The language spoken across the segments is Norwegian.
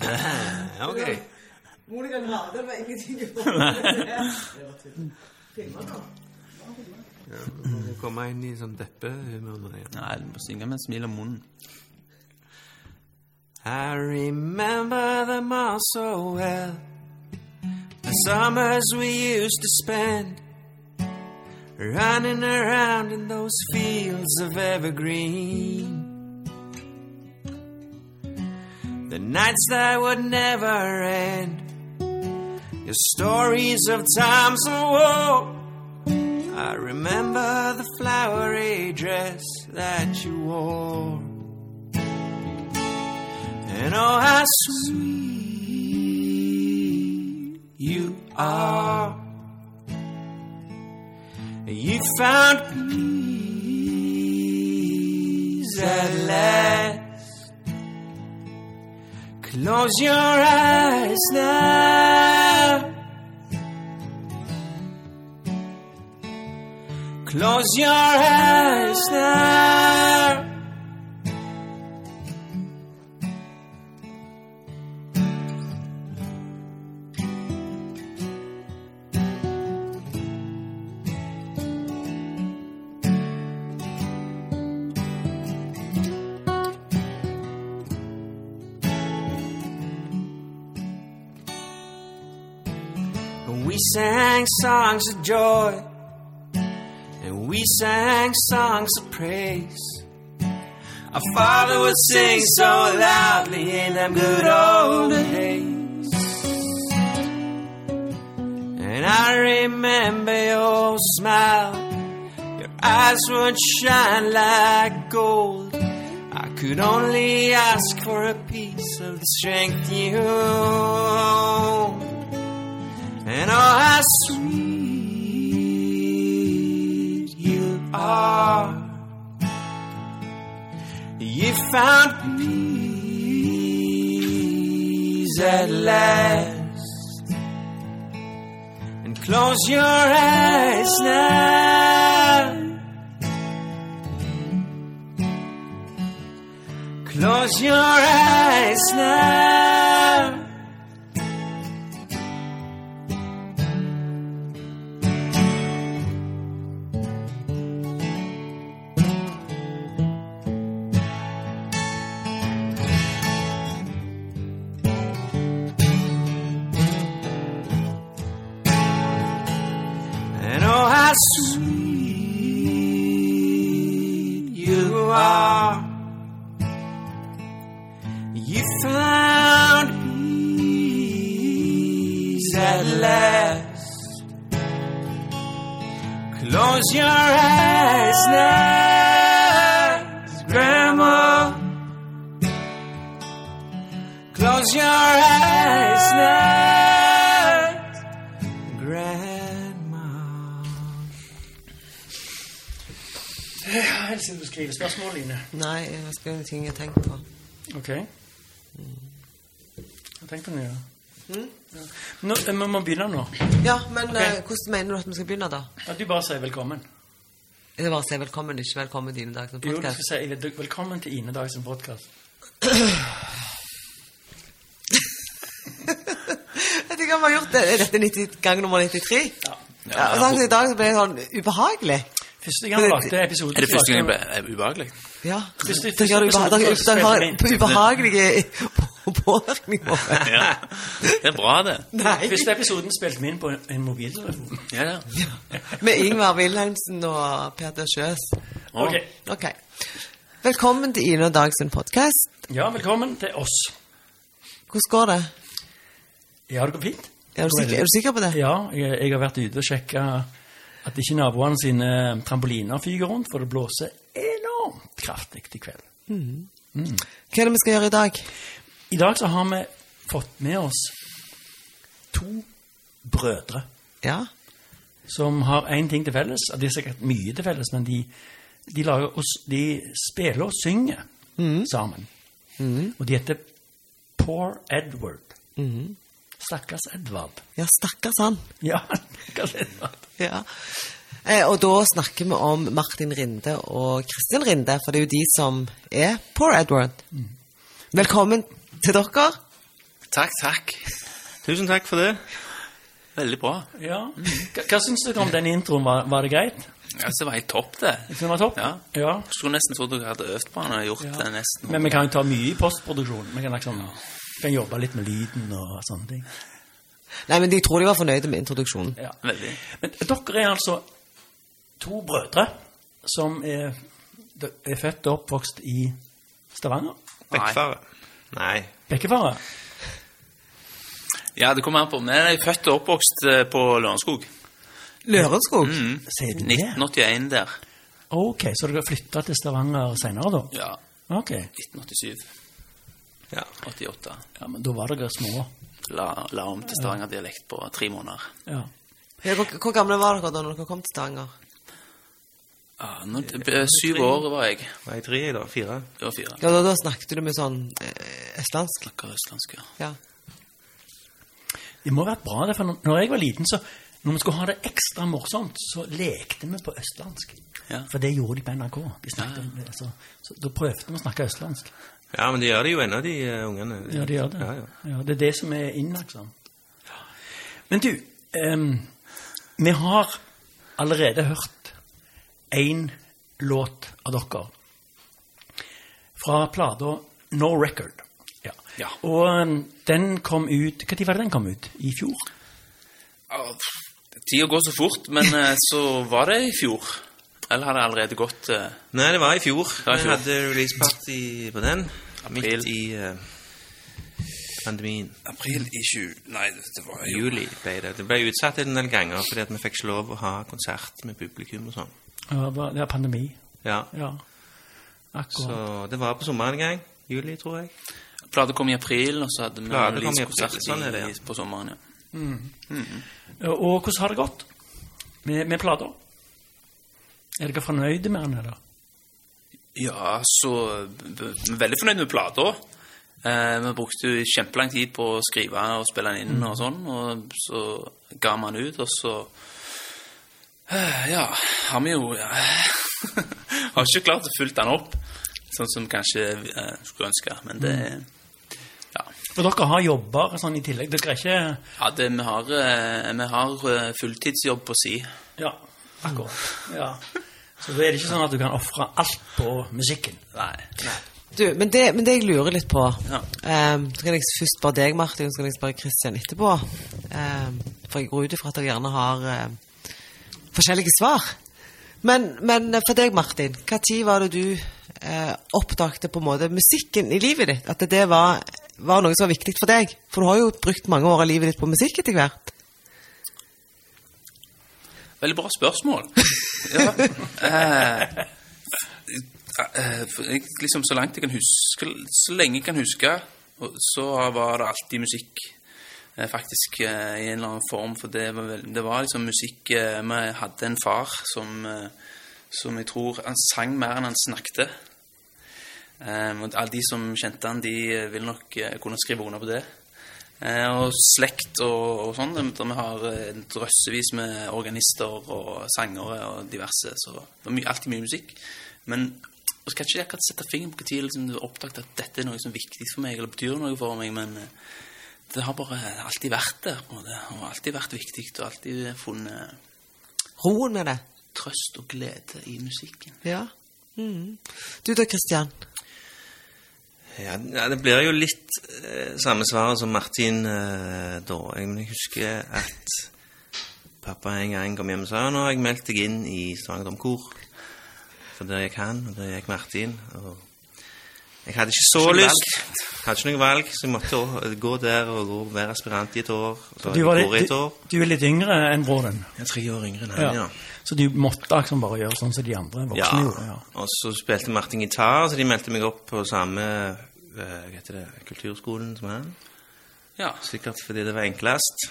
Det, ok. Monica Grade var ingenting å Det var tull. Filmer nå. Må komme inn i sånn deppehumør nå igjen. Nei, du må synge med smil om munnen. I remember them all so well. The summers we used to spend running around in those fields of evergreen. Nights that would never end. Your stories of times of woe. I remember the flowery dress that you wore. And oh, how sweet you are. You found peace at last. Close your eyes now. Close your eyes now. We sang songs of joy, and we sang songs of praise. Our Father would sing so loudly in them good old days. And I remember your smile, your eyes would shine like gold. I could only ask for a piece of the strength you hold. And oh, how sweet you are. You found peace at last. And close your eyes now. Close your eyes now. You found peace at last. Close your eyes now, Grandma. Close your eyes now, Grandma. Helt siden du skriver spørsmål, Line. Nei, jeg skal gjøre ting jeg tenker på. Ok. Du å gjøre? Ja. Nå, eh, Vi må begynne nå. Ja, men okay. uh, hvordan mener du at vi skal begynne, da? At du bare sier velkommen. Det er bare å si velkommen, ikke velkommen til Ine Dags Jo, du skal si velkommen til Ine Dagsen podkast. Jeg tenker vi har gjort det. Er dette 90, gang nummer 93? Ja. Ja, og sånn, så I dag så ble det sånn ubehagelig. Første gang vi lagde episode Er det første gang det ble eh, ubehagelig? Ja. Første- første, har første første, første, første, så påvirkning på meg. Ja. Det er bra, det. Nei. Første episoden spilte vi inn på en mobiltelefon. Ja, ja. Med Ingvar Wilhelmsen og Peter Sjøs. Ok. Velkommen til Ine og Dag sin podkast. Ja, velkommen til oss. Hvordan går det? Ja, det går fint. Er du sikker, er du sikker på det? Ja, jeg, jeg har vært ute og sjekka at ikke naboene sine trampoliner fyker rundt, for det blåser enormt kraftig i kveld. Hva er det vi skal gjøre i dag? I dag så har vi fått med oss to brødre Ja. som har én ting til felles. og De har sikkert mye til felles, men de, de, oss- de spiller og synger sammen. Og de heter Poor Edward. Stakkars Edvard. Ja, stakkars han. Ja, stakkars Edvard. Ja. Eh, og da snakker vi om Martin Rinde og Kristin Rinde, for det er jo de som er Poor Edward. Velkommen til dere. Takk, takk. Tusen takk for det. Veldig bra. Ja. Hva, hva syns dere om den introen? Var, var det greit? Ja, det var jeg topp, det. Jeg det var topp? Ja. ja. Skulle nesten trodd dere hadde øvd på den og gjort det nesten. Men vi kan jo ta mye i postproduksjon. Vi kan liksom kan jobbe litt med lyden og sånne ting. Nei, men de tror de var fornøyde med introduksjonen. Ja. Veldig. Men dere er altså to brødre som er, er født og oppvokst i Stavanger. Bekkfare. Nei. Bekkefare. Ja, det kommer an på. Men jeg er født og oppvokst eh, på Lørenskog. Lørenskog? Sier du det? 1981 der. Ok, så dere flytta til Stavanger senere, da? Ja. Ok. 1987. Ja. 88. Ja, men da var dere små. La, la om til Stavanger-dialekt på tre måneder. Ja. Ja, hvor, hvor gamle var dere da når dere kom til Stavanger? Ja, nå, eh, syv år var jeg. Var jeg tre, da? Fire? Det var fire. Ja, da, da snakket du med sånn eh, østlandsk? Snakker østlandsk, ja. Ja. Det må ha vært bra, det, for når- jeg var liten, så når vi skulle ha det ekstra morsomt, så lekte vi på østlandsk. Ja. For det gjorde de på NRK. De snakket, altså, så da prøvde vi å snakke østlandsk. Ja, men de gjør det jo ennå, de uh, ungene. Ja, de gjør det. Ja, ja. Ja, det er det som er inn, liksom. Men du, um, vi har allerede hørt én låt av dere fra plata No Record. Ja. Og den kom ut Når var det den kom ut? I fjor? Ja, Tida går så fort, men eh, så var det i fjor. Eller har det allerede gått uh... Nei, det var i fjor. Vi hadde hadde releaseparty på den. April. Midt i uh, pandemien. april i 20... Nei, det var jo Juli ble det. Det ble utsatt en del ganger fordi at vi fikk ikke lov å ha konsert med publikum og sånn. Ja, det var- det er pandemi. Ja. Ja. Akkurat. Så det var på sommeren en gang. Juli, tror jeg. Plata kom i april, og så hadde vi releasekonsert sånn ja. på sommeren. ja. Og hvordan har det gått med, med plata? Er dere fornøyde med den, eller? Ja, så vi er veldig fornøyd med plata. Eh, vi brukte jo kjempelang tid på å skrive og spille den inn og sånn, og så ga vi den ut, og så eh, Ja, har vi jo ja, Har ikke klart å fylle den opp sånn som kanskje eh, skulle ønske, men det Ja. For dere har jobber sånn i tillegg. Dere er ikke ja det, vi har, eh, vi har eh, fulltidsjobb på si. Ja, akkurat. Ja. Så da er det ikke sånn at du kan ofre alt på musikken. Nei. Du, men det, men det jeg lurer litt på Ja. um, Så kan jeg først spørre deg, Martin, og så kan jeg spørre Christian etterpå. Um, for jeg går ut ifra at dere gjerne har ehm, forskjellige svar. Men, men for deg, Martin, hva tid var det du eh, oppdagte på en måte musikken i livet ditt? At det var, var noe som var viktig for deg? For du har jo brukt mange år av livet ditt på musikk etter hvert. Veldig bra spørsmål. Ja. Eh, eh, jeg, liksom Så langt jeg kan huske Så lenge jeg kan huske, så var det alltid musikk. eh, Faktisk eh, i en eller annen form. For det var, vel, det var liksom musikk eh, Vi hadde en far som, eh, som jeg tror Han sang mer enn han snakket. Eh, og alle de som kjente han, de eh, vil nok uh, kunne skrive under på det. Uh, og slekt og, og sånn. Der vi har eh, drøssevis med organister og sangere og diverse. Så det var my alltid mye musikk. Men jeg skal ikke akkurat sette fingeren på når liksom, du har oppdaget at dette er noe som er viktig for meg, eller betyr noe for meg, men det har bare alltid vært der, på en måte. Og alltid vært viktig, og alltid funnet Roen med det. trøst og glede i musikken. Ja. Mm. Du da, Christian? Ja, det blir jo litt eh, samme svaret som Martin eh, da. Jeg husker at pappa en gang kom hjem og sa nå har jeg meldt deg inn i Stavanger Domkor. For der gikk han, og der gikk Martin. Og jeg hadde ikke så lyst. Hadde ikke noe valg, så jeg måtte gå der og gå, være aspirant i et år. Så Du, var litt, et år. du, du er litt yngre enn broren. Jeg er tre år yngre enn han, ja. Så du måtte liksom bare gjøre sånn som de andre voksne Ja. gjorde. Ja. Og så spilte Martin gitar, så de meldte meg opp på samme eh, hva heter det, kulturskolen som han. Ja. Sikkert fordi det var enklest.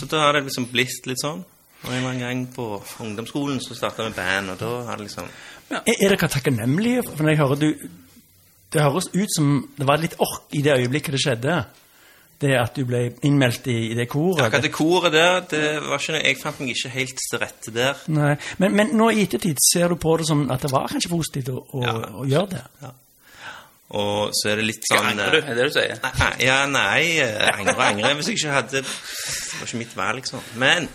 Så da har det liksom blitt litt sånn. Og en gang på ungdomsskolen så starta vi band, og da har det liksom ja. er dere takknemlige? For når jeg hører du Det høres ut som det var litt ork i det øyeblikket det skjedde. Det at du ble innmeldt i, i det koret. Akkurat det koret der, det var ikke noe Jeg fant meg ikke helt til rette der. Nei, men, men nå i ettertid ser du på det som at det var kanskje positivt å, å, Ja. å gjøre det. Ja. Og så er det litt sånn Angrer du? Er det det du sier? Nei, Ja, nei, Angrer, angre og angre hvis jeg ikke hadde Det var ikke mitt valg, liksom. Men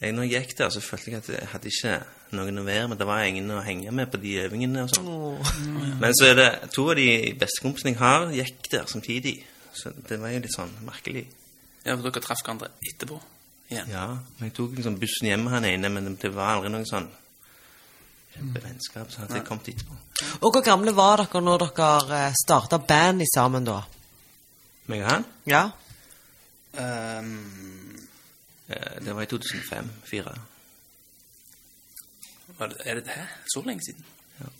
jeg, når jeg gikk der, så følte jeg at jeg hadde ikke noen å være med. Det var ingen å henge med på de øvingene og sånn. Men så er det to av de bestekompisene jeg har, gikk der samtidig. Så det var jo litt sånn merkelig. Ja, for dere traff hverandre etterpå? Igjen? Ja, men jeg tok liksom bussen hjem med han ene, men det var aldri noe sånn kjempevennskap. Så hadde jeg kommet etterpå. Og hvor gamle var dere når dere starta band i sammen, da? Meg og han, Ja? Ehm, eh, det var i 2005-2004. Var det, er det det? Så lenge siden?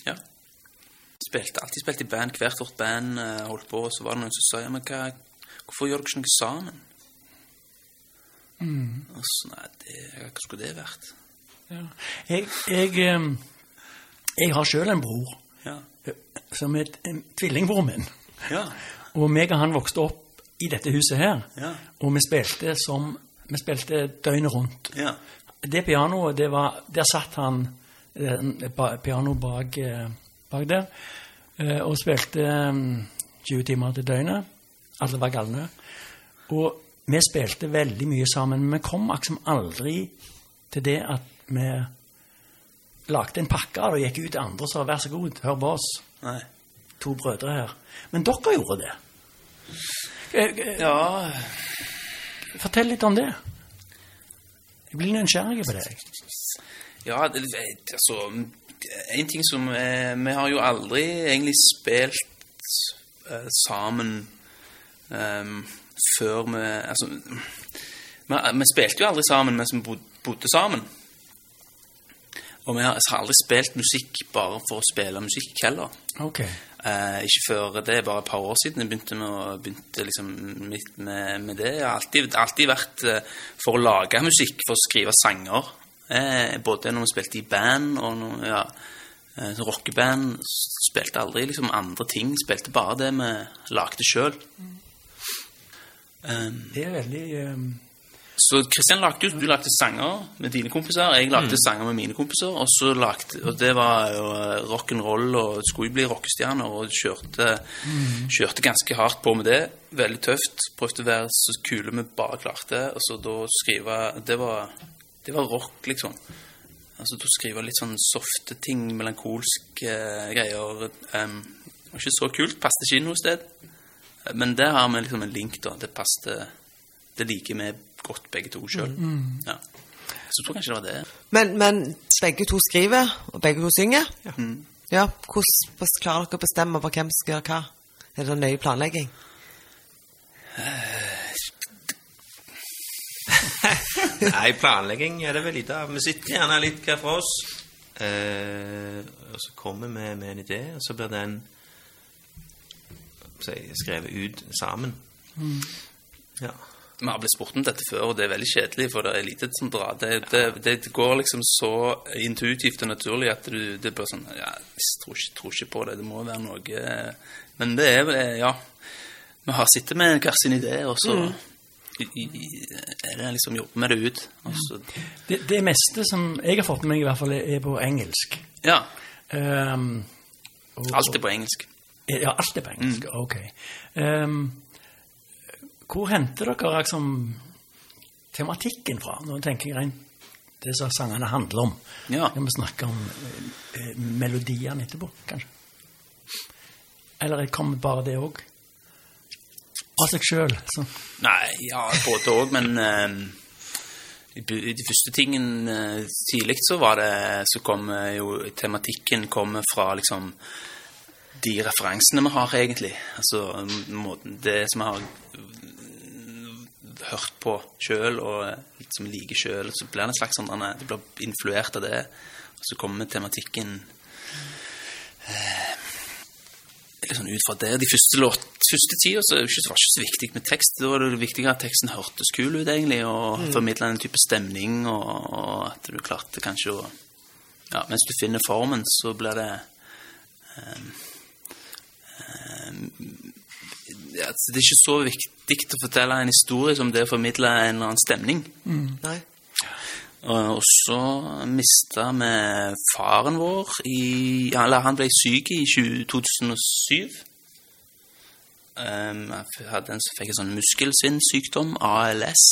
Ja. Spilte, alltid spilt i band. Hvert vårt band eh, holdt på, og så var det noen som sa ja, men hva, hvorfor gjør dere ikke noe sammen? Og så, nei, det, hva skulle det vært? Ja. Jeg, jeg, jeg har sjøl en bror Ja. som er en tvillingbror min. Ja. Og meg og han vokste opp i dette huset her. Ja. Og vi spilte som Vi spilte døgnet rundt. Ja. Det pianoet, det var Der satt han piano bak, eh, bak der. eh, Og spilte eh, 20 timer til døgnet. Alle var galne. Og vi spilte veldig mye sammen, men vi kom liksom aldri til det at vi lagde en pakke og gikk ut til andre og sa 'vær så god, hør på oss', Nei. to brødre her. Men dere gjorde det. Eh, eh, Ja, Fortell litt om det. Jeg blir nysgjerrig på deg. Ja det, altså En ting som eh, Vi har jo aldri egentlig spilt eh, sammen um, før vi Altså vi, vi spilte jo aldri sammen mens vi bod- bodde sammen. Og vi har, har aldri spilt musikk bare for å spille musikk heller. Ok. Eh, ikke før det er bare et par år siden jeg begynte med, å- begynte liksom med, med det. Jeg har alltid, alltid vært eh, for å lage musikk, for å skrive sanger. Eh, både når vi spilte i band og når, ja, eh, rockeband. Spilte aldri liksom andre ting. Spilte bare det vi lagde sjøl. Det er veldig um... Så Kristian lagde jo, du lagde sanger med dine kompiser, jeg lagde sanger med mine kompiser, og så lagde, og det var jo eh, rock'n'roll, og skulle jo bli rockestjerner, og kjørte, kjørte ganske hardt på med det, veldig tøft, prøvde å være så kule vi bare klarte, og så da skrive, det var, det var rock liksom. Altså du skrive litt sånn softe ting, melankolske uh, greier, em, det var ikke så kult, Passet ikke inn noe sted. Men der har vi liksom en link da, det passet det liker vi godt begge to sjøl. Ja. Så jeg tror kanskje det var det. Men, men begge to skriver, og begge to synger? Ja. ja. Hvordan hvordan klarer dere å bestemme over hvem som skal gjøre hva? Er det nøye planlegging? Nei, planlegging er det vel lite av. Vi sitter gjerne litt hver for oss. Eh, og så kommer vi med en idé, og så blir den si, skrevet ut sammen. Ja. Vi har blitt spurt om dette før, og det er veldig kjedelig, for det er lite som drar. Det, det, det går liksom så intuitivt og naturlig at du det bare sånn Ja, jeg tror ikke, tror ikke på det, det må være noe Men det er vel Ja. Vi har sittet med hver sin idé, og så i, er det liksom jobber med det ut. Altså. det, det meste som jeg har fått med meg, i hvert fall, er på engelsk. ja. Um, og- Alt er på engelsk. Ja, alt er på engelsk. Ok. Um, hvor henter dere liksom tematikken fra? Nå tenker jeg rent det som sangene handler om. Ja. Kan vi snakke om eh, eh, melodiene etterpå, kanskje? Eller kommer bare det òg? Av seg sjøl. Nei, ja, både òg, men eh, i de første tingene eh, tidlig så var det Så kom eh, jo tematikken kommer fra liksom de referansene vi har, egentlig. Altså måten Det som vi har hørt på sjøl, og eh, som liker sjøl. Så blir det en slags sånn Det blir influert av det. Og så kommer tematikken litt sånn ut fra det. De første, låt, første tida så var det ikke så viktig med tekst. Da var det viktigere at teksten hørtes kul ut, egentlig, og Mm. formidla en type stemning, og, og at du klarte kanskje å Ja, mens du finner formen, så blir det um, um, ja, Det er ikke så viktig å fortelle en historie som det å formidle en eller annen stemning. Nei? Og og så mista vi faren vår i Eller han ble syk i 2007. Um, jeg hadde en fikk en sånn muskelsvinnsykdom, ALS.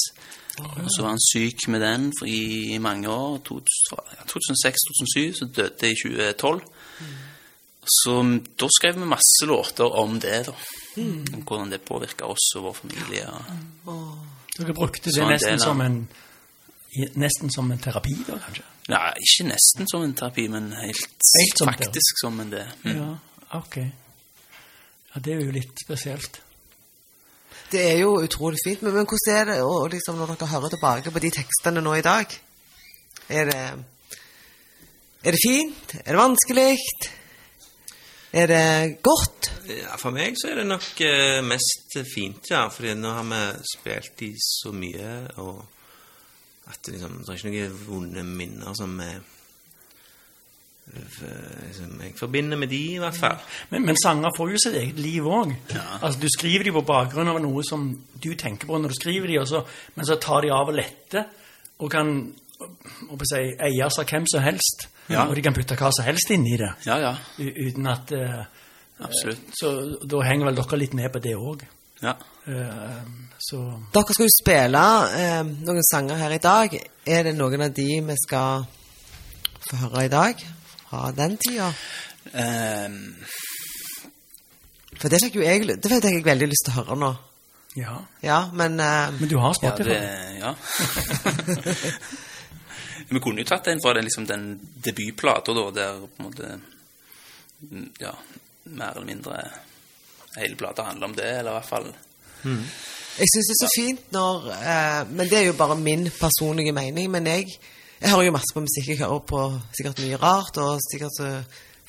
Og så var han syk med den for i, i mange år. 2006-2007, så døde i 2012. Så da skrev vi masse låter om det, da. Om hvordan det påvirka oss og vår familie. Og... Dere brukte det nesten av- som en Nesten som en terapi, da, kanskje? Nei, ikke nesten som en terapi, men helt, Helt som faktisk som en det. Mm. Ja, ok. Ja, det er jo litt spesielt. Det er jo utrolig fint, men, men hvordan er det og, liksom, når dere hører tilbake på de tekstene nå i dag? Er det, er det fint? Er det vanskelig? Er det godt? Ja, for meg så er det nok eh, mest fint, ja. Fordi nå har vi spilt i så mye, og at det liksom, det er ikke noen vonde minner som er som jeg forbinder med de, i hvert fall. Men, men sanger får jo sitt eget liv òg. Altså, du skriver de på bakgrunn av noe som du tenker på når du skriver de, og så, men så tar de av og letter, og kan si, eies av hvem som helst. Ja. Og de kan putte hva som helst inn i det, Ja, ja. uten at uh, Absolutt. Så da henger vel dere litt med på det òg. Ja. så Dere skal jo spille eh, noen sanger her i dag. Er det noen av de vi skal få høre i dag? Fra den tida? Um, For det fikk jo jeg, det fikk jeg veldig lyst til å høre nå. ja. Ja, men uh, Men du har ja, Spotify. det Ja. Vi kunne jo tatt en fra den, liksom, den debutplata, da, der på en måte Ja, mer eller mindre hele plata handler om det, eller i hvert fall Jeg syns det er så fint når eh, Men det er jo bare min personlige mening. Men jeg, jeg hører jo masse på musikk. Jeg hører på sikkert mye rart, og sikkert så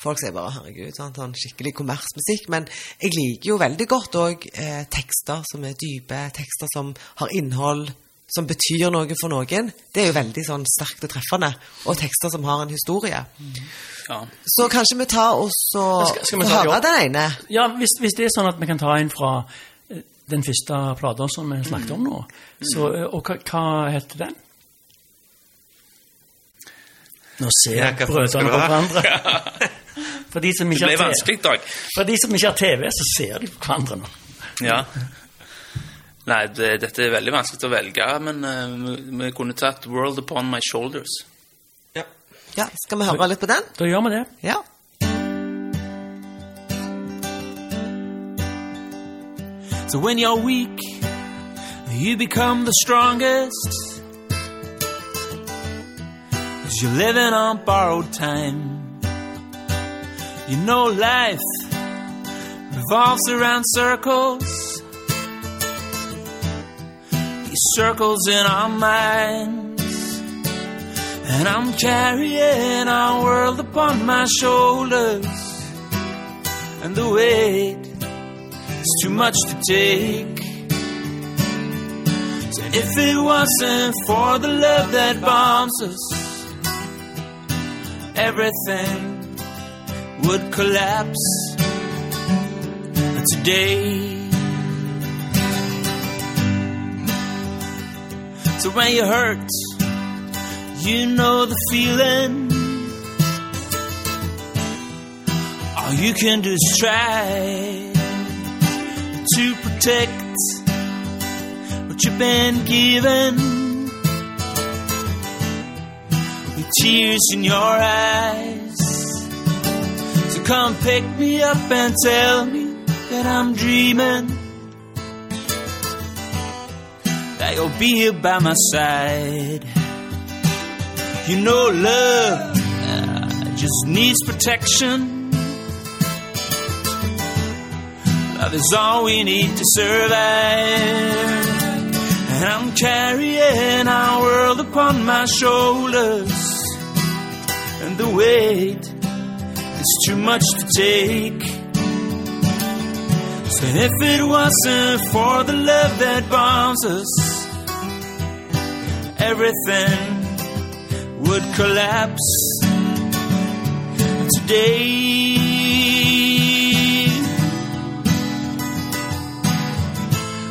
folk sier bare 'herregud', sant? sånn skikkelig kommersmusikk. Men jeg liker jo veldig godt òg eh, tekster som er dype, tekster som har innhold. Som betyr noe for noen. Det er jo veldig sånn sterkt og treffende. Og tekster som har en historie. Ja. Så kanskje vi tar og så Skal- skal ta- høre den ene. Ja, hvis, hvis det er sånn at vi kan ta en fra eh, den første plata som vi snakket om nå, så, eh, og hva, hva heter den? Nå ser jeg brødrene på hverandre. For de, som ikke har TV, for de som ikke har TV, så ser de på hverandre nå. Ja. Nei, det, dette er veldig vanskelig å velge, men eh, vi, vi kunne tatt 'World Upon My Shoulders'. Ja. Ja, Skal vi høre litt på den? Da gjør vi det. Ja. So when you're weak, you become the strongest. Cause you're living on borrowed time. You know life revolves around circles. Circles in our minds. And I'm carrying our world upon my shoulders. And the weight is too much to take. So if it wasn't for the love that bonds us, everything would collapse. But today, so when you hurt, you know the feeling. All you can do is try to protect what you've been given. With tears in your eyes. So come pick me up and tell me that I'm dreaming. That you'll be here by my side. You know, love uh, just needs protection. Love is all we need to survive. And I'm carrying our world upon my shoulders. And the weight is too much to take. So if it wasn't for the love that bonds us, everything would collapse today.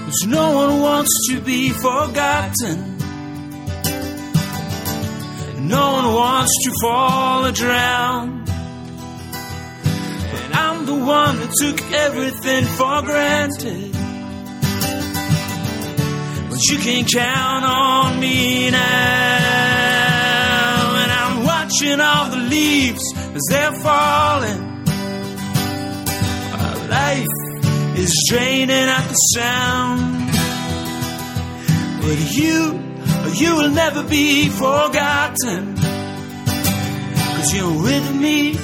Cause no one wants to be forgotten. No one wants to fall or drown. And I'm the one who took everything for granted. But you can count on me now. And I'm watching all the leaves as they're falling. Life is draining at the sound. But you, you will never be forgotten. Cause you're with me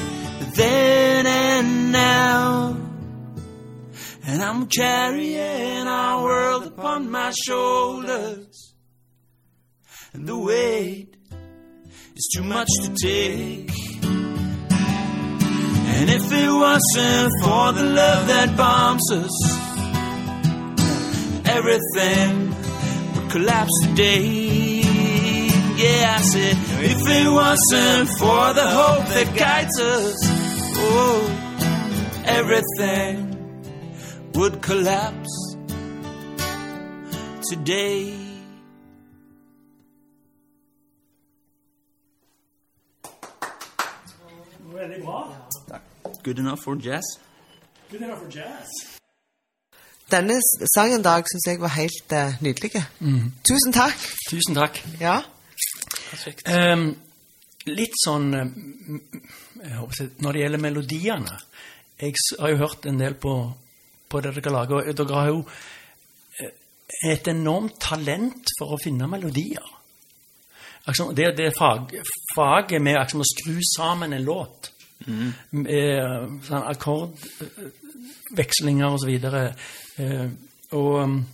then and now. And I'm carrying our world upon my shoulders. And the weight is too much to take. And if it wasn't for the love that bombs us, everything would collapse today. Yeah, I said, if it wasn't for the hope that guides us, oh, everything would collapse today. Veldig bra. Good enough for jazz. Good enough for jazz. Denne sangen, Dag, syns jeg var helt uh, nydelig. Tusen takk. Tusen takk. Ja. Perfekt. Um, litt sånn eh, jeg håper Når det gjelder melodiene Jeg har jo hørt en del på, på det dere lager. og Dere har jo eh, et enormt talent for å finne melodier. Det det fag, faget med liksom, å skru sammen en låt. Med sånn akkordvekslinger og så videre. Eh, og um,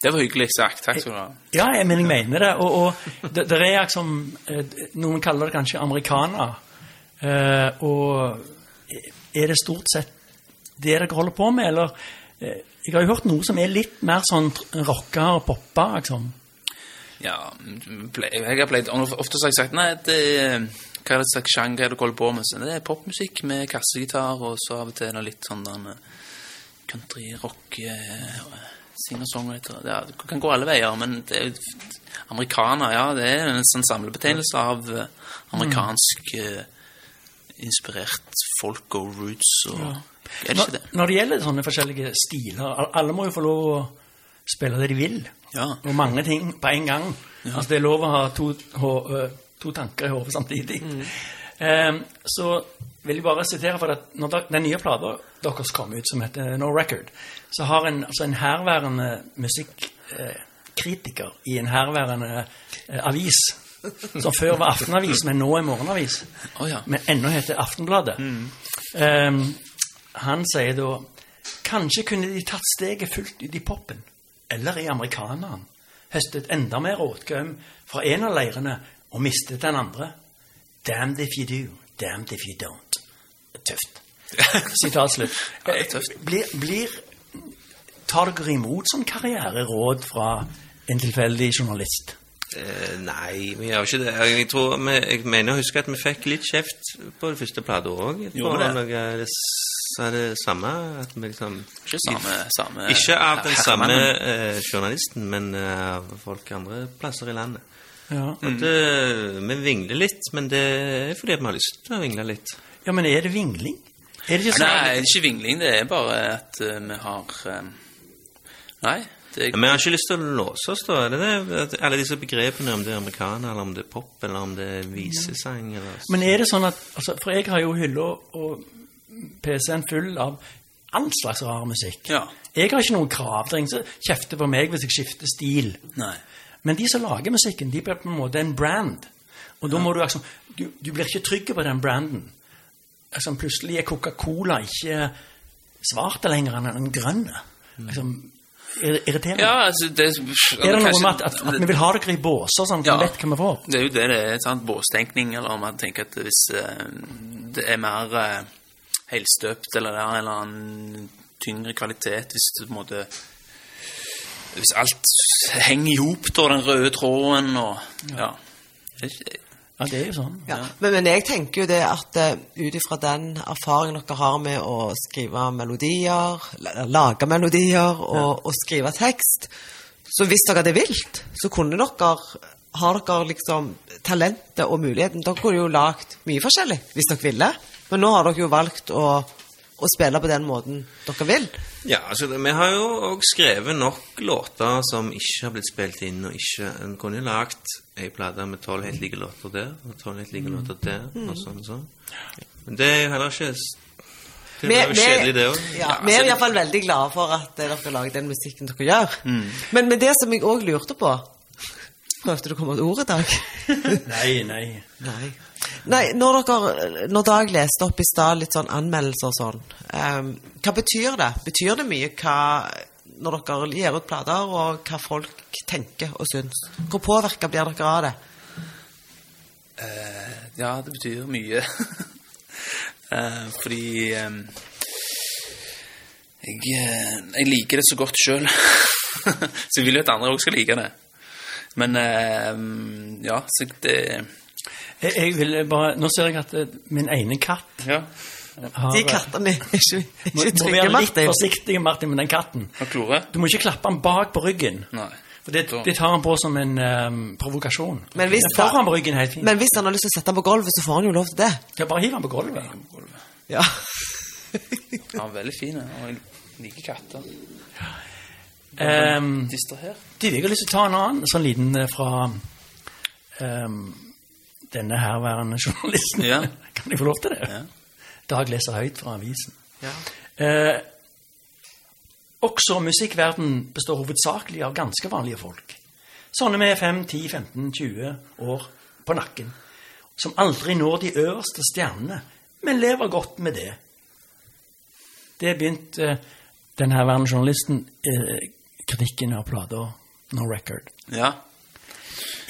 Det var hyggelig sagt. Takk skal du ha. ja, jeg, men jeg mener det. Og, og det, det er liksom eh, Noen kaller det kanskje americana. Eh, og er det stort sett det dere holder på med, eller eh, Jeg har jo hørt noe som er litt mer sånn rocka og poppa, liksom. Ja, jeg har pleid Ofte har jeg sagt Nei, det er hva er det slags sjanger er det du holder på med? Så det er popmusikk med kassegitar, og så av og til er det litt sånn der country, rock, eh, singer-songwriter ja, Det kan gå alle veier, men det er amerikaner, ja, det er en sånn samlebetegnelse av eh, amerikansk mm. inspirert folk og roots og Er det Når, når det gjelder sånne forskjellige stiler Alle må jo få lov å spille det de vil. Ja. Og mange ting på en gang. Altså Det er lov å ha to, øh, to tanker i hodet samtidig. Ehm, så vil jeg bare sitere for at når den nye plata deres kom ut, som heter No Record, så har en, altså en herværende musikkritiker i en herværende eh, avis, som før var aftenavis, men nå er morgenavis, Oh, ja. men ennå heter Aftenbladet, Ehm, han sier da Kanskje kunne de tatt steget fullt ut i poppen, eller i amerikaneren, høstet enda mer råtgaum fra en av leirene og mistet den andre. Damned if you do, damned if you don't. Tøft. Sitat slutt. Ja, det er tøft. Blir, blir Tar dere imot sånn karriereråd fra en tilfeldig journalist? Eh, nei, vi gjør ikke det. Jeg, tror, jeg mener å huske at vi fikk litt kjeft på den første plata òg. Gjorde det? Noe, det er det samme. At vi liksom Ikke samme, samme Ikke av den samme eh, journalisten, men eh, av folk andre plasser i landet. Ja. At, eh, vi vingler litt, men det er fordi vi har lyst til å vingle litt. ja, men er det vingling? Er det ikke sånn? Nei, det er ikke vingling, det er bare at uh, vi har uh, Nei. Det er, Men vi har ikke lyst til å låse oss, da. Er det det? Alle disse begrepene, om det er amerikaner, eller om det er pop, eller om det er visesang, eller Men er det sånn at altså, For jeg har jo hylla og PC-en full av all slags rar musikk. Ja. Jeg har ikke noen krav. Det er ingen som kjefter på meg hvis jeg skifter stil. Nei. Men de som lager musikken, de blir på en måte en brand. Og da må du liksom Du, du blir ikke trygg på den branden. Altså, plutselig er Coca-Cola ikke svart lenger enn den grønne. Altså, irriterende. Ja, altså det, Er det noe med at, at, at vi vil ha dere i båser, sånn at Ja. vi vet hva vi får? Det er jo det det er, sant? båstenkning, eller om man tenker at hvis uh, det er mer eh, helstøpt, eller det er en eller annen tyngre kvalitet, hvis det på en måte Hvis alt henger i hop, da, den røde tråden og Ja. Det Ja, det er jo sånn. Ja. Men, men jeg tenker jo det at uh, ut ifra den erfaringen dere har med å skrive melodier, lage melodier og, og skrive tekst, så hvis dere hadde vilt, så kunne dere har dere liksom talentet og muligheten. Dere kunne jo lagd mye forskjellig hvis dere ville, men nå har dere jo valgt å, å spille på den måten dere vil? Ja, altså, det- vi har jo òg skrevet nok låter som ikke har blitt spilt inn, og ikke En kunne jo lagt ei plate med tolv helt like låter der, og tolv helt like låter der, og sånn og sånn. Men det er jo heller ikke Det er blir jo kjedelig, det òg. Ja, Ja, vi er altså, iallfall veldig glade for at dere har laget den musikken dere gjør. Men, med det som jeg òg lurte på Prøvde du å komme med ordet ord i dag? Nei, nei. Nei. Nei, når dere Når Dag leste opp i stad litt sånn anmeldelser og sånn, um, hva betyr det? Betyr det mye hva når dere gir ut plater, og hva folk tenker og syns? Hvor påvirka blir dere av det? Uh, ja, det betyr mye. uh, fordi um, jeg, eh, jeg liker det så godt sjøl. så jeg vil jo at andre òg skal like det. Men uh, ja, så det Jeg, jeg vil bare, nå ser jeg at eh, min ene katt Ja. har De kattene er ikke, må, ikke må trygge, være litt forsiktig, Martin, med den katten. Klore? Du må ikke klappe den bak på ryggen. Nei. For det, det tar han på som en um, provokasjon. Men hvis, han, på ryggen er helt fint. men hvis han har lyst til å sette den på gulvet, så får han jo lov til det. Ja, bare hiv den på gulvet. Ja. Ja, veldig fin, Og jeg liker katter. Um, Distraher. de, jeg har lyst til å ta en annen sånn liten eh, fra um, denne herværende journalisten. Ja. Kan jeg få lov til det? Ja. Dag leser høyt fra avisen. Ja. Eh, også musikkverden består hovedsakelig av ganske vanlige folk. Sånne med 5, 10, 15, 20 år på nakken. Som aldri når de øverste stjernene, men lever godt med det. Det begynte eh, den her journalisten eh, kritikken av plata No Record. Ja.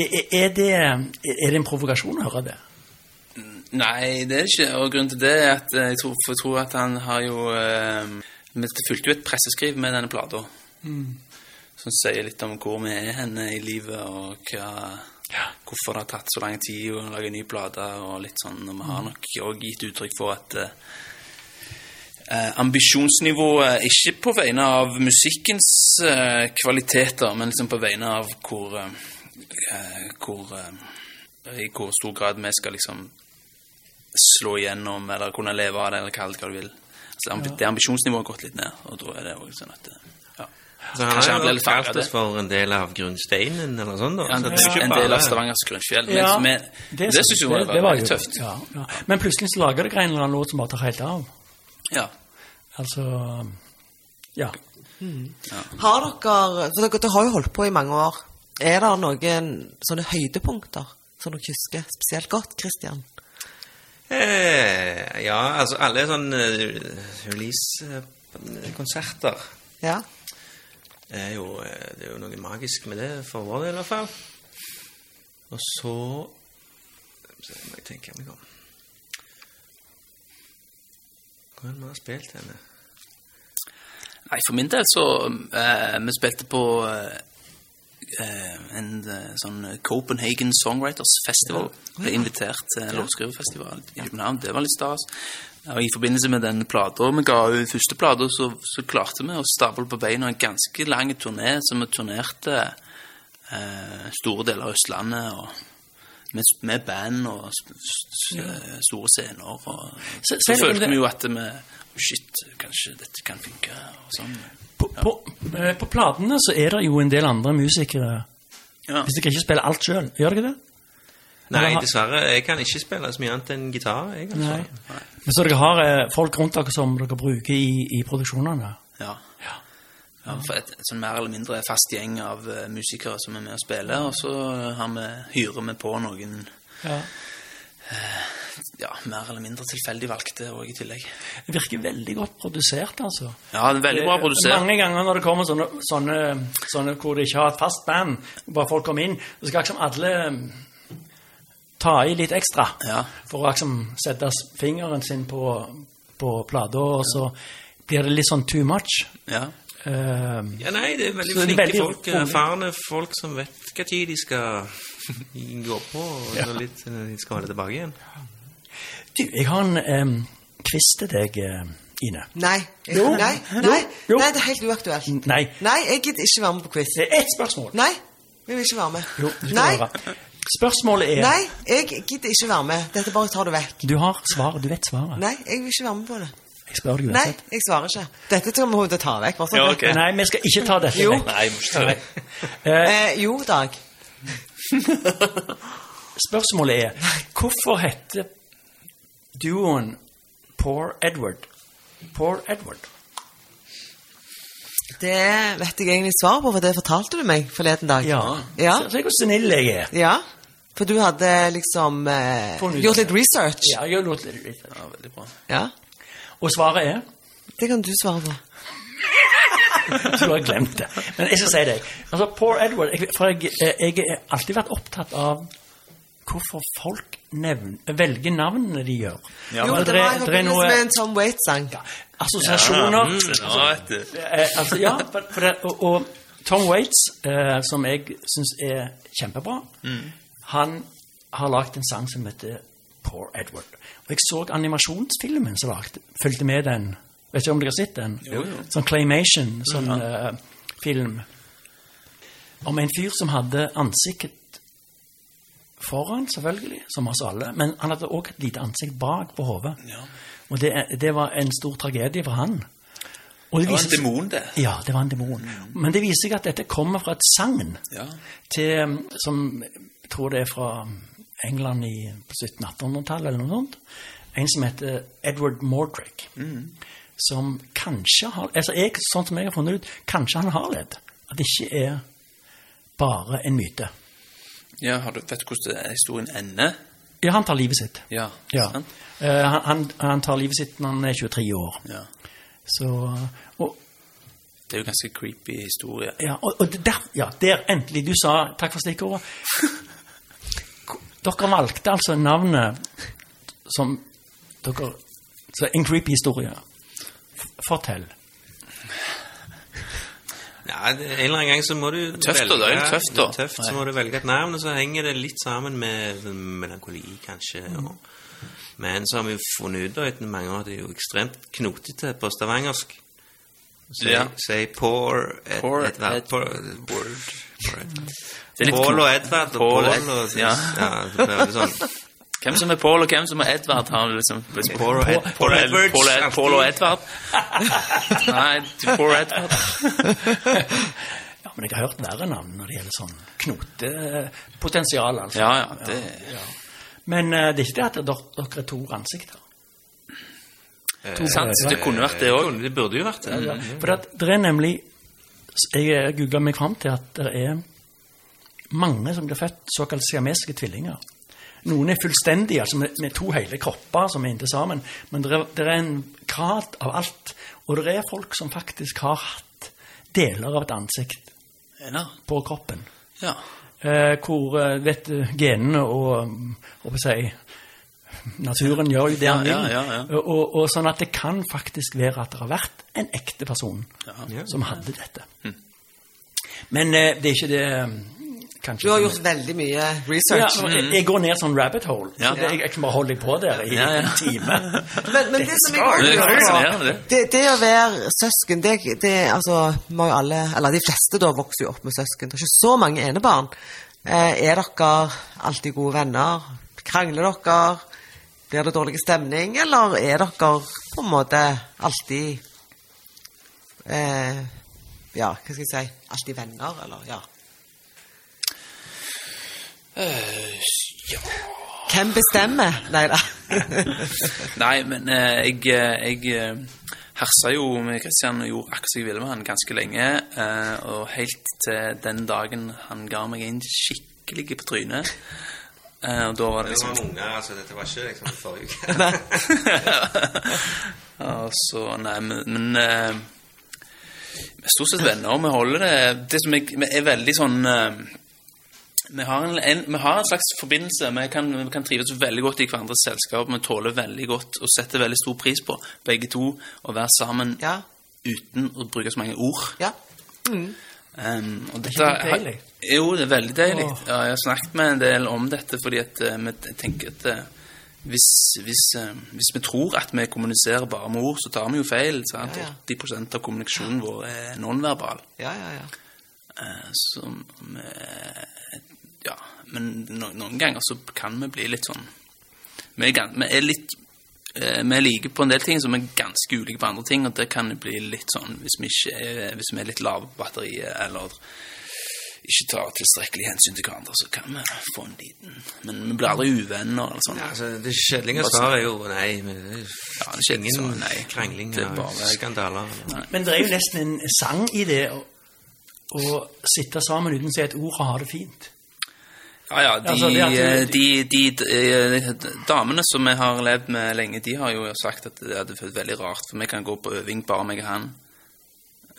Er, det, er det en provokasjon å høre det? Nei, det er det ikke. Og grunnen til det er at eh, jeg tror, for jeg tror at han har jo eh, Det fulgte jo et presseskriv med denne plata. Som sier litt om hvor vi er henne i livet, og hva, hvorfor det har tatt så lang tid å lage en ny plate. Og litt sånn, og vi har nok òg gitt uttrykk for at eh, eh, ambisjonsnivået ikke på vegne av musikkens eh, kvaliteter, men liksom på vegne av hvor, eh, hvor eh, I hvor stor grad vi skal liksom slå igjennom, eller kunne leve av det, eller kall det hva du vil. Altså, ambi- Det ambisjonsnivået har gått litt ned, og da er det også sånn at eh, ja. Så han Kanskje han har ble litt kalt oss for en del av grunnsteinen, eller sånn, da. Ja, det er er en del av Stavangers grunnfjell. Men, Ja, men det, det syns jeg var, det, det var veldig tøft. Ja, ja. Men plutselig så lager dere en eller annen låt som bare tar helt av. Ja. Altså Ja. Har dere For dere, dere har jo holdt på i mange år. Er det noen sånne høydepunkter som dere husker spesielt godt, Christian? Eh, ja, altså alle sånne uh, release-konserter Ja? er jo, eh, det er jo noe magisk med det, for vår del i hvert fall. Og så må jeg tenke meg om. Hvor har vi spilt henne? Nei, for min del så eh, Vi spilte på eh, eh, en eh, sånn Copenhagen Songwriters Festival. Ble invitert til en låtskriverfestival i København. Det var litt stas. Og I forbindelse med den plata vi ga ut, første plata, så, så klarte vi å stable på beina en ganske lang turné, så vi turnerte eh, store deler av Østlandet. og med, med band og eh, store scener. Og, Så- følte vi jo at vi Shit, kanskje dette kan funke. og sånn. På, på, eh, på platene så er det jo en del andre musikere Ja. Hvis dere ikke spiller alt sjøl, gjør dere det? Nei, har- dessverre. Jeg kan ikke spille så mye annet enn gitar. Jeg, altså. Nei. Men så dere har eh, folk rundt dere som dere bruker i, i produksjonene? Ja. ja for et, et sånn mer eller mindre fast gjeng av uh, musikere som er med og spiller, og så har vi, hyrer vi på noen Ja. Ja, mer eller mindre tilfeldig valgte òg i tillegg. Det virker veldig godt produsert, altså. Ja, det er veldig bra Eh, produsert. Mange ganger når det kommer sånne, sånne, sånne hvor de ikke har et fast band, bare folk kommer inn, så skal liksom alle mm, ta i litt ekstra Ja. for å liksom sette fingeren sin på, på plata, og så blir det litt sånn too much. Ja. Uh, Ja, nei, det er veldig er flinke veldig folk. unge. Erfarne folk som vet hva tid de skal gå på, og Ja. så litt de skal ha det tilbake igjen. du, jeg har en um, quiz til deg, eh, Ine. Nei. Jo. Nei, nei, Jo. nei, det er helt uaktuelt. Nei. Nei, jeg gidder ikke være med på quiz. Det er ett spørsmål. Nei, vi vil ikke være med. Jo, du skal Nei, Være. Spørsmålet er nei, jeg gidder ikke være med. Dette bare tar du vekk. Du har svaret, du vet svaret. Nei, jeg vil ikke være med på det. Jeg spør deg Nei, jeg svarer ikke. Dette tror jeg vi må ta vekk. Ja, okay. Nei, vi skal ikke ta dette. Jo. vekk. Nei, jeg må ikke ta det. Uh, jo, Dag. Spørsmålet er hvorfor heter duoen Poor Edward Poor Edward? Det vet jeg egentlig svar på, for det fortalte du meg forleden dag. Ja. Ja, Se, hvor snill jeg er. ja. For du hadde liksom eh, gjort litt research. Ja, jeg har gjort litt research. Ja, veldig bra. Ja, Og svaret er Det kan du svare på. Du har glemt det. Men jeg skal si deg. Altså, Poor Edward jeg, For jeg, jeg har alltid vært opptatt av hvorfor folk nevn, velger navnene de gjør. Ja, jo, men det det var i det er forbindelse noe- med en Tom Waits-sang. Assosiasjoner. Mm, ja, vet. Eh, altså, ja, for, for det, og, og Tom Waits, eh, som jeg syns er kjempebra, han har lagd en sang som heter Poor Edward. Og jeg så animasjonsfilmen som fulgte med den. Vet ikke om dere har sett den? Jo, jo. Sånn claymation, sånn eh, film. Om en fyr som hadde ansiktet foran, selvfølgelig, som oss alle, men han hadde òg et lite ansikt bak på hodet. Ja. Og det, det var en stor tragedie for han. Og Det var en demon, det. Ja, det var en demon. Men det viser seg at dette kommer fra et sagn Ja. til, som jeg tror det er fra England i, på 1700-1800-tallet eller noe sånt. En som heter Edward Mordrake. Som kanskje har altså jeg, Sånn som jeg har funnet ut, kanskje han har ledd. At det ikke er bare en myte. ja, har du, vet du hvordan historien ender? Ja, han tar livet sitt. Ja, Ja. Eh, han, han, han tar livet sitt når han er 23 år. Ja. Så, og, Det er jo ganske creepy historie. Ja, og, og der, ja, der endelig Du sa Takk for stikkordet. Dere valgte altså navnet som dere Så en creepy historie. Fortell. Ja, det, en eller annen gang så må du Tøft da, det er tøft da. Tøft, så må du velge et navn, og så henger det litt sammen med sånn melankoli, kanskje. Og, men så har vi jo funnet ut da, etter mange år at det er jo ekstremt knotete på stavangersk. Say, Ja. say Poor et, Poor Edvard. Ed- Poor, Poor, Poor Paul og Edvard og Paul Paul og og ja. ja, det blir veldig sånn. Hvem som er Paul, og hvem som er Edvard, har du liksom Paul og Ed- Paul Edwards, Paul, Ed, Paul og. Edvard. Nei, Paul Edvard. Ja, men jeg har hørt verre navn når det gjelder sånn knotepotensial, altså. Ja, ja, det Ja. Men uh, det er ikke det at dere, dere er to ansikter. Eh, sant. Det kunne vært det òg. Det burde jo vært det. Ja, For at det er nemlig Jeg googla meg fram til at det er mange som blir født såkalt siamesiske tvillinger. Noen er fullstendige, altså med, med to hele kropper som er inntil sammen. Men det er, det er en grad av alt. Og det er folk som faktisk har hatt deler av et ansikt Ja. på kroppen. ja. Eh, hvor eh, vet du, genene og hva skal jeg si, naturen gjør jo det han vil. ja. Og, og sånn at det kan faktisk være at det har vært en ekte person som hadde dette. Mm. Men eh, det er ikke det mm, kanskje Du har gjort veldig mye ja, research. jeg, jeg går ned sånn rabbit hole. Ja. så det, jeg, jeg kan bare holde på der i Ja, en time. Men, men det som jeg Det også lurer på fascinerende, det. det, det å være søsken det, det, altså, må jo alle, eller De fleste da vokser jo opp med søsken. Det er ikke så mange enebarn. Eh, er dere alltid gode venner? Krangler dere? Blir det dårlig stemning? Eller er dere på en måte alltid eh, Ja, hva skal jeg si Alltid venner, eller ja. Ja. Hvem bestemmer? Nei da. Nei, men uh, jeg, eh, jeg hersa jo med Kristian og gjorde akkurat som jeg ville med han ganske lenge. Uh, og helt til den dagen han ga meg en skikkelig på trynet. Uh, og da var det Det liksom var unger, altså. Dette var ikke liksom forrige uke. Ja, så nei, men, men uh, Vi er stort sett venner, og vi holder det Det som jeg, vi er veldig sånn eh, vi har, en, en, vi har en slags forbindelse. Vi kan, vi kan trives veldig godt i hverandres selskap. Vi tåler veldig godt og setter veldig stor pris på, begge to, å være sammen Ja. uten å bruke så mange ord. ja. Um, og dette, ikke deilig? Jo, det er veldig deilig. Oh. Ja, jeg har snakket med en del om dette, fordi at uh, vi tenker at uh, hvis, hvis, uh, hvis vi tror at vi kommuniserer bare med ord, så tar vi jo feil. Sant? Ja, ja. 80 av kommunikasjonen vår er nonverbal. Ja, ja, ja. Eh, vi, Ja, men no, noen ganger så kan vi bli litt sånn Vi er, vi er litt eh, vi er like på en del ting som er ganske ulike på andre ting, og det kan bli litt sånn hvis vi, ikke er, hvis vi er litt lave på batteriet, eller ikke tar tilstrekkelig hensyn til hverandre, så kan vi få en liten Men vi blir aldri uvenner eller sånn. Ja, altså, det kjedelige svaret er jo nei. Men det er Ja, det ingen er nei. krangling Det er bare- skandaler. Men det er jo nesten en sang i det å, å sitte sammen uten å si et ord og ha det fint. Ja, ja, de, Altså, de, de, de, de damene som vi har levd med lenge, de har jo sagt at det hadde vært veldig rart, for vi kan gå på øving bare meg og han,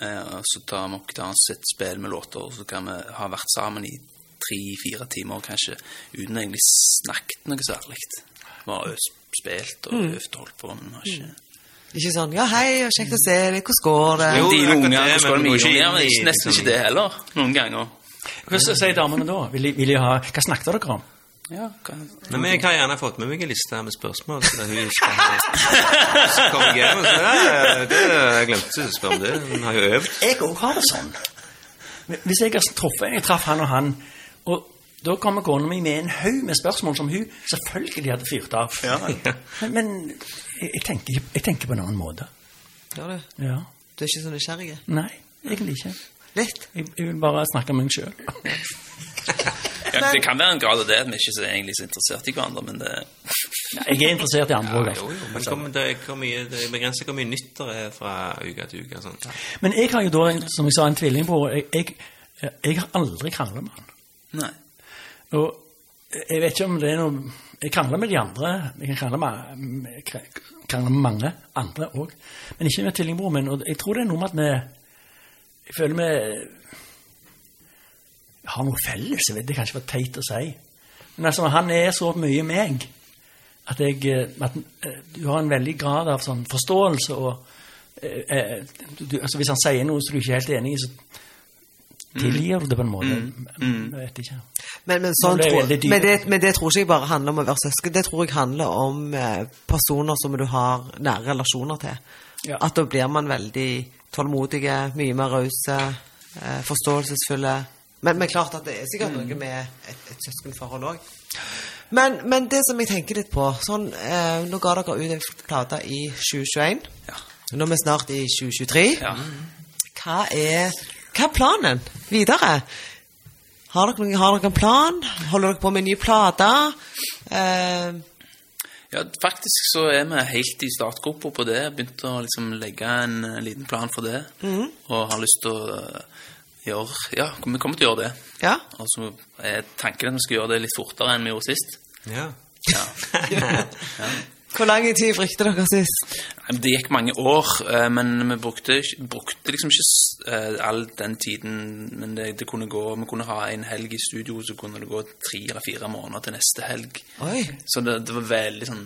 eh, og så tar vi opp sitt spill med låter, og så kan vi ha vært sammen i tre-fire timer, kanskje, uten egentlig snakket noe særlig. Bare har spilt og Mm. øvd og holdt på, men vi har ikke... Ikke sånn 'ja, hei, kjekt å se deg, hvordan går det?' Jo, Dine unge, unger, det, hvordan går det med unger? Nesten ikke det heller, noen ganger. Hva sier damene da? Vil de, vil de ha, hva snakket dere om? Ja, hva... Men jeg har gjerne fått med meg en liste med spørsmål. Så hun skal Så kom jeg hjem og så det, det, Jeg glemte å spørre om det. Hun har jo øvd. Jeg òg har det sånn. Hvis jeg har truffet Jeg traff han og han, og da kommer kona mi med en haug med spørsmål som hun selvfølgelig hadde fyrt av. Men, men jeg, jeg, tenker, jeg tenker på en annen måte. Gjør du? Ja. Du er ikke så nysgjerrig? Nei, egentlig ikke. Litt? Jeg, jeg vil bare snakke med meg sjøl. Ja, det kan være en grad av det, at vi ikke er egentlig så interessert i hverandre, men det... Jeg er interessert i andre òg. Jo, det, er det er begrenset hvor mye nytt det er fra uke til uke. Sånn. Men jeg har jo da, som jeg sa, en tvillingbror. Jeg, jeg, jeg har aldri kranglet med han. Nei. Og jeg vet ikke om det er noe Jeg krangler med de andre. Jeg kan krangle med, med, krangle med mange andre òg. Men ikke med tvillingbroren min. Og jeg tror det er noe med at vi Jeg føler vi har noe felles. Jeg vet det kanskje var teit å si. Men altså, han er så mye meg at jeg eh, at, eh, Du har en veldig grad av sånn forståelse og eh, eh, du, altså Hvis han sier noe som du ikke er helt enig i, så tilgir du det på en måte. Jeg vet ikke. Men, men, sånn, det men, det, men det tror ikke jeg bare handler om å være søsken. Det tror jeg handler om personer som du har nære relasjoner til. Ja. At da blir man veldig tålmodige, mye mer rause, eh, forståelsesfulle. Men, men klart at det er sikkert Mm. noe med et, et søskenforhold òg. Men, men det som jeg tenker litt på sånn, eh, Nå ga dere ut en plate i 2021. Ja. Nå er vi snart i 2023. Ja. Hva er, hva er planen videre? Har dere, har dere en plan? Holder dere på med en ny plate? Eh, Ja, faktisk så er vi helt i startgropa på det. Begynt å liksom legge en eh, liten plan for det. Og har lyst til å eh, gjøre Ja, vi kommer til å gjøre det. ja? Og så er tanken at vi skal gjøre det litt fortere enn vi gjorde sist. Ja. Ja. Hvor lang tid frykter dere sist? Det gikk mange år, eh, men vi brukte, brukte liksom ikke eh, all den tiden. Men det, det kunne gå Vi kunne ha en helg i studio, så kunne det gå tre eller fire måneder til neste helg. Oi. Så det, det var veldig sånn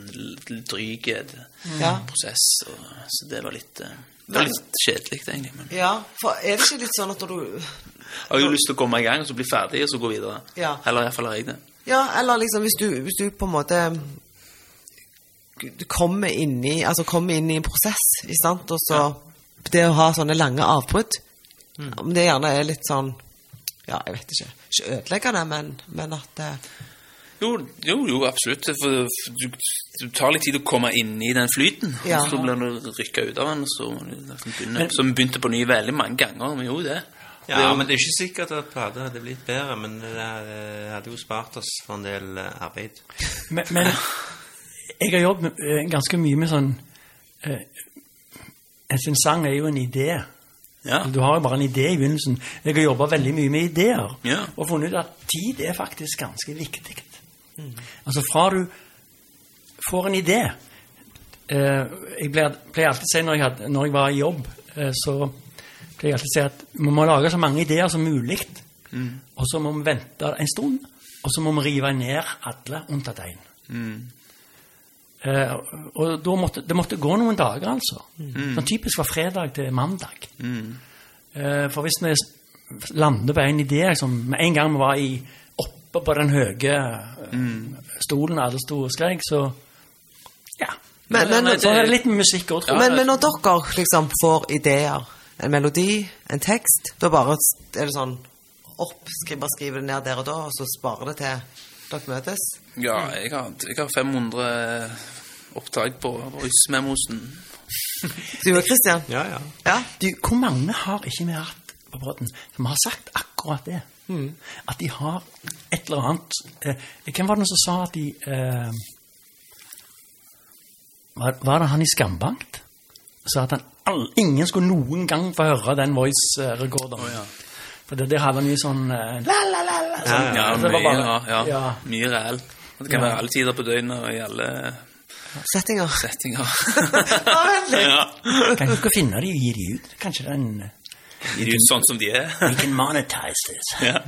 dryg eh, Ja. prosess. Og, så det var litt eh, Det var litt kjedelig, egentlig. Men ja, for er det ikke litt sånn at når du jeg har jo lyst til å komme i gang og så bli ferdig, og så gå videre. Ja. Eller iallfall har jeg det. Ja, eller liksom hvis du, hvis du på en måte Du kommer inn i Altså kommer inn i en prosess, ikke sant? Og så Det å ha sånne lange avbrudd Om det gjerne er litt sånn Ja, jeg vet ikke. Ikke ødeleggende, men, men at eh, Jo, jo, jo absolutt. For du, du tar litt tid å komme inn i den flyten. Ja. Og så blir du rykka ut av den, og så begynner, du liksom. Så vi begynte på ny veldig mange ganger. Vi gjorde det. Ja, men det er ikke sikkert at plata hadde blitt bedre, men det eh, hadde jo spart oss for en del eh, arbeid. Men, men jeg har jobbet ganske mye med sånn eh, En sang er jo en idé. Ja. Du har jo bare en idé i begynnelsen. Jeg har jobba veldig mye med ideer Ja. og funnet ut at tid er faktisk ganske viktig. Altså fra du får en idé eh, Jeg pleier, pleier alltid å si når jeg, hadde, når jeg var i jobb, eh, så pleier jeg alltid å si at vi må lage så mange ideer som mulig. Og så må vi vente en stund, og så må vi rive ned alle unntatt én. Eh, og måtte, det måtte gå noen dager, altså. Sånn typisk fra fredag til mandag. Eh, for hvis vi lander på en idé som en gang vi var i, oppe på den høye eh, stolen alle sto og skrek, så ja. Men, men, Så er det litt musikk òg, tror jeg. men, men når dere liksom får ideer, en melodi, en tekst, da bare er det sånn opp, skriver, skrive det ned der og da, og så sparer det til dere møtes? Ja, jeg har, jeg har 500 opptak på voice-memosen. Du og Christian? Ja, ja. Ja. Du, hvor mange har ikke vi hatt på båten som har sagt akkurat det? At de har et eller annet eh, Hvem var det som sa at de eh, var, var det han i Skambankt? Sa at han all, ingen skulle noen gang få høre den voice-rekorderen. For det, der hadde han jo sånn eh, la, la, la, la, sånn. Ja, ja, mye, bare- ja, ja. ja. mye reell. Det kan være alle tider på døgnet og i alle Settinger. settinger. Å, vent litt. ja. Kan ikke finne dem og gi de ut? Kanskje den De dem ut sånn som de er. We can monetize this. ja.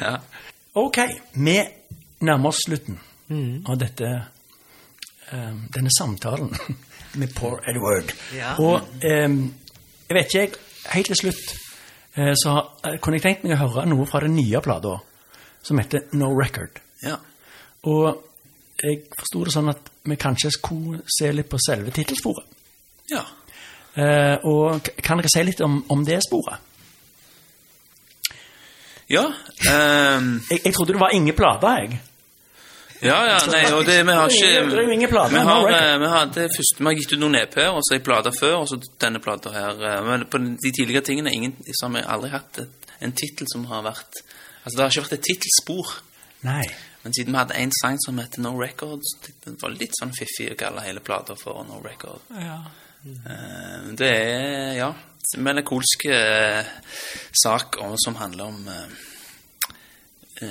ja. Ok, vi nærmer oss slutten av dette, um, denne samtalen med Poor Edward. Ja. Og um, jeg vet ikke, jeg, helt til slutt eh, så eh, kunne jeg tenkt meg å høre noe fra den nye plata, som heter No Record. ja. Og jeg forsto det sånn at vi kanskje skulle se litt på selve tittelsporet. ja. Eh, og kan dere si litt om, om det sporet? Ja, Um... Jeg, jeg trodde det var ingen plater, jeg. Ja, ja, nei, og det, vi har ikke Vi har, eh, vi har, det første, vi har gitt ut noen EP-er, og så ei plate før, og så denne plata her. eh, Men på de tidligere tingene ingen, så har vi aldri hatt et, en tittel som har vært Altså, det har ikke vært et tittelspor. Nei. Men siden vi hadde én sang som heter No Records, det var litt sånn fiffig å kalle hele plata for No Record. Eh, Det er, ja, melankolsk sak om, som handler om eh,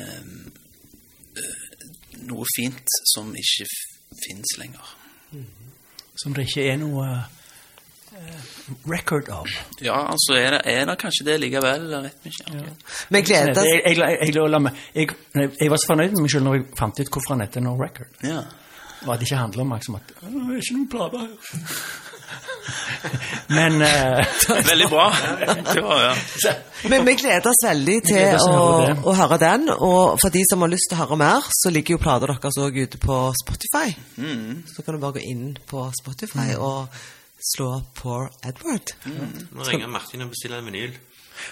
noe fint som ikke fins lenger. Som det ikke er noe eh, record of. Ja, altså er det, er det kanskje det likevel, eller vet vi ikke. Ja. Men gleder. Jeg, jeg, jeg, jeg, jeg, jeg var så fornøyd med meg selv når jeg fant ut hvorfor han heter No Record. Ja. Og at det ikke handler om liksom at Det er ikke noen plater her. Men uh, Veldig bra. Det var, ja. Men vi gleder oss veldig til oss å, å høre å høre den. Og for de som har lyst til å høre mer, så ligger jo plata deres òg ute på Spotify. Så kan du bare gå inn på Spotify og slå opp Poor Edward. Nå ringer Martin og bestiller en vinyl.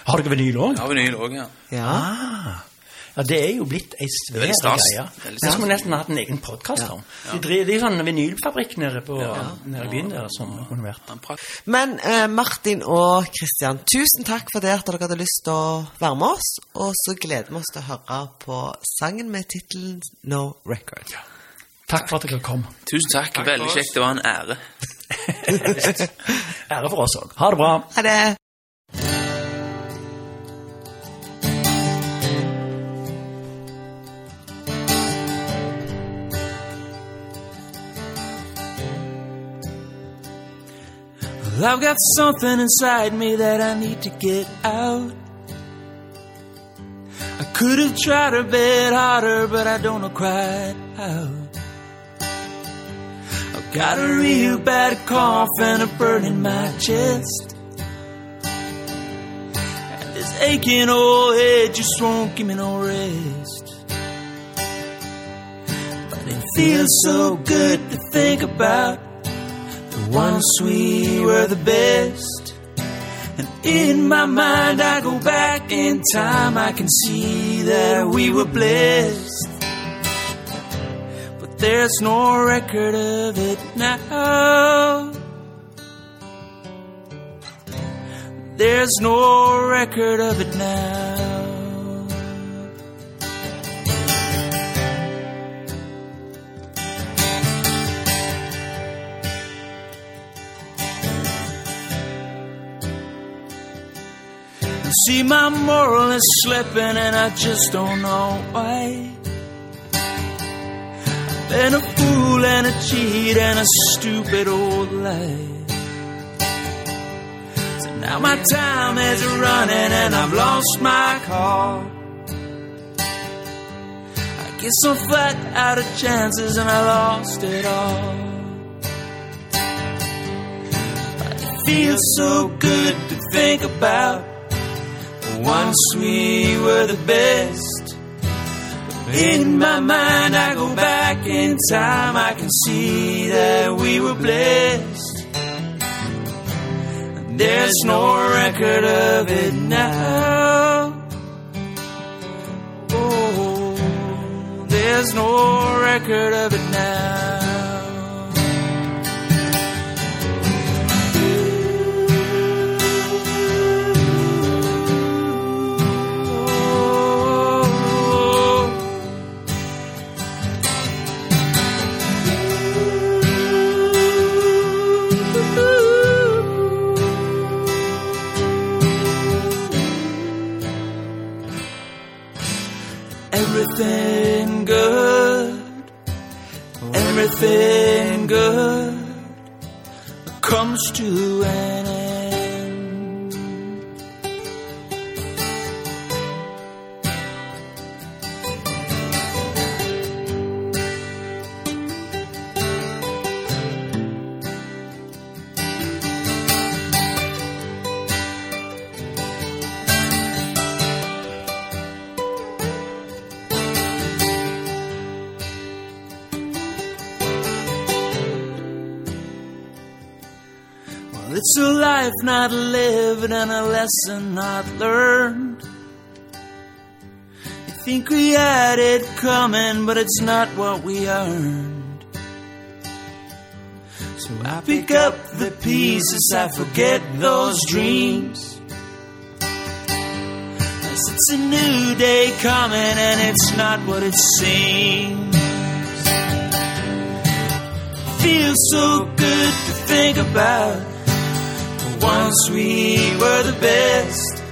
har dere vinyl òg? Ja, vinyl òg, ja. Ja. Ah. Ja, det er jo blitt ei svær greie. Det skulle vi nesten hatt en egen podkast om. De driver de er sånn vinylfabrikk nede, på, nede i byen der som kunne vært. Han prak- Men eh, Martin og Kristian, tusen takk for det at dere hadde lyst til å være med oss. Og så gleder vi oss til å høre på sangen med tittelen No Record. Takk for at dere kom. Tusen takk. Takk Veldig kjekt. Det var en ære. Ære for oss òg. Ha det bra. Ha det! Well, I've got something inside me that I need to get out. I could have tried a bit harder, but I don't know quite how. I've got a real bad cough and a burn in my chest. And this aching old head just won't give me no rest. But it feels so good to think about ones we were the best. And in my mind, I go back in time, I can see that we were blessed. But there's no record of it now. There's no record of it now. See, my moral is slipping, and I just don't know why. I've been a fool and a cheat and a stupid old lie. So now my time is running, and I've lost my car. I guess I'm flat out of chances, and I lost it all. But it feels so good to think about. Once we were the best. In my mind, I go back in time. I can see that we were blessed. There's no record of it now. Oh, there's no record of it now. Everything good, everything good comes to an end. It's a life not lived and a lesson not learned. You think we had it coming, but it's not what we earned. So I pick up the pieces, I forget those dreams. As it's a new day coming, and it's not what it seems. Feels so good to think about. Once we were the best.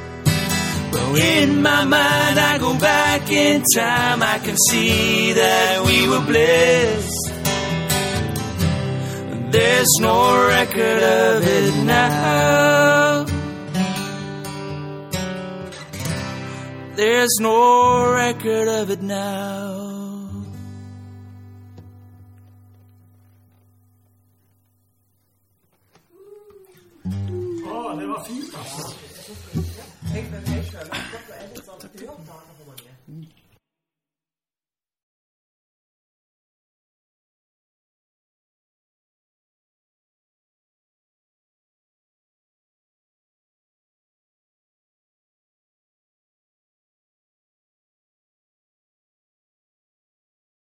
Well, in my mind, I go back in time. I can see that we were blessed. There's no record of it now. There's no record of it now. Det var fint.